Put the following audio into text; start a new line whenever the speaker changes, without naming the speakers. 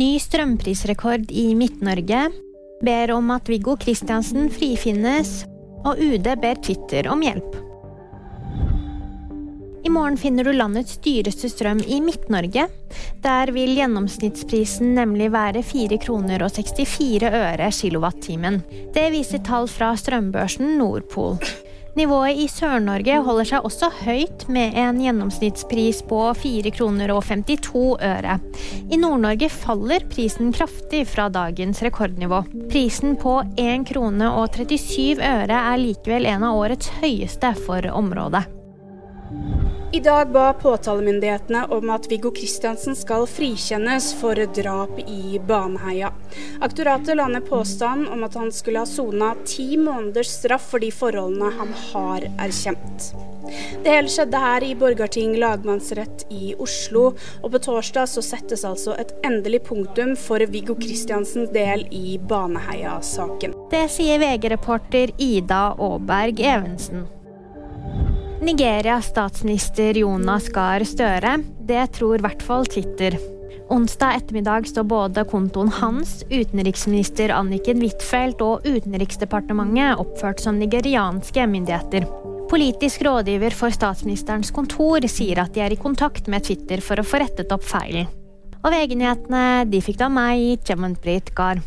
Ny strømprisrekord i Midt-Norge. Ber om at Viggo Kristiansen frifinnes. Og UD ber Twitter om hjelp. I morgen finner du landets dyreste strøm i Midt-Norge. Der vil gjennomsnittsprisen nemlig være 4 kroner og 64 øre kilowattimen. Det viser tall fra strømbørsen Nordpol. Nivået i Sør-Norge holder seg også høyt, med en gjennomsnittspris på 4 kroner og 52 øre. I Nord-Norge faller prisen kraftig fra dagens rekordnivå. Prisen på 1 krone og 37 øre er likevel en av årets høyeste for området.
I dag ba påtalemyndighetene om at Viggo Kristiansen skal frikjennes for drap i Baneheia. Aktoratet la ned påstand om at han skulle ha sona ti måneders straff for de forholdene han har erkjent. Det hele skjedde her i Borgarting lagmannsrett i Oslo, og på torsdag så settes altså et endelig punktum for Viggo Kristiansens del i Baneheia-saken.
Det sier VG-reporter Ida Aaberg Evensen. Nigerias statsminister Jonas Gahr Støre. Det tror i hvert fall Twitter. Onsdag ettermiddag står både kontoen hans, utenriksminister Anniken Huitfeldt og Utenriksdepartementet oppført som nigerianske myndigheter. Politisk rådgiver for statsministerens kontor sier at de er i kontakt med Twitter for å få rettet opp feilen. Og VG-nyhetene de fikk da meg, Jemonpreet Gahr.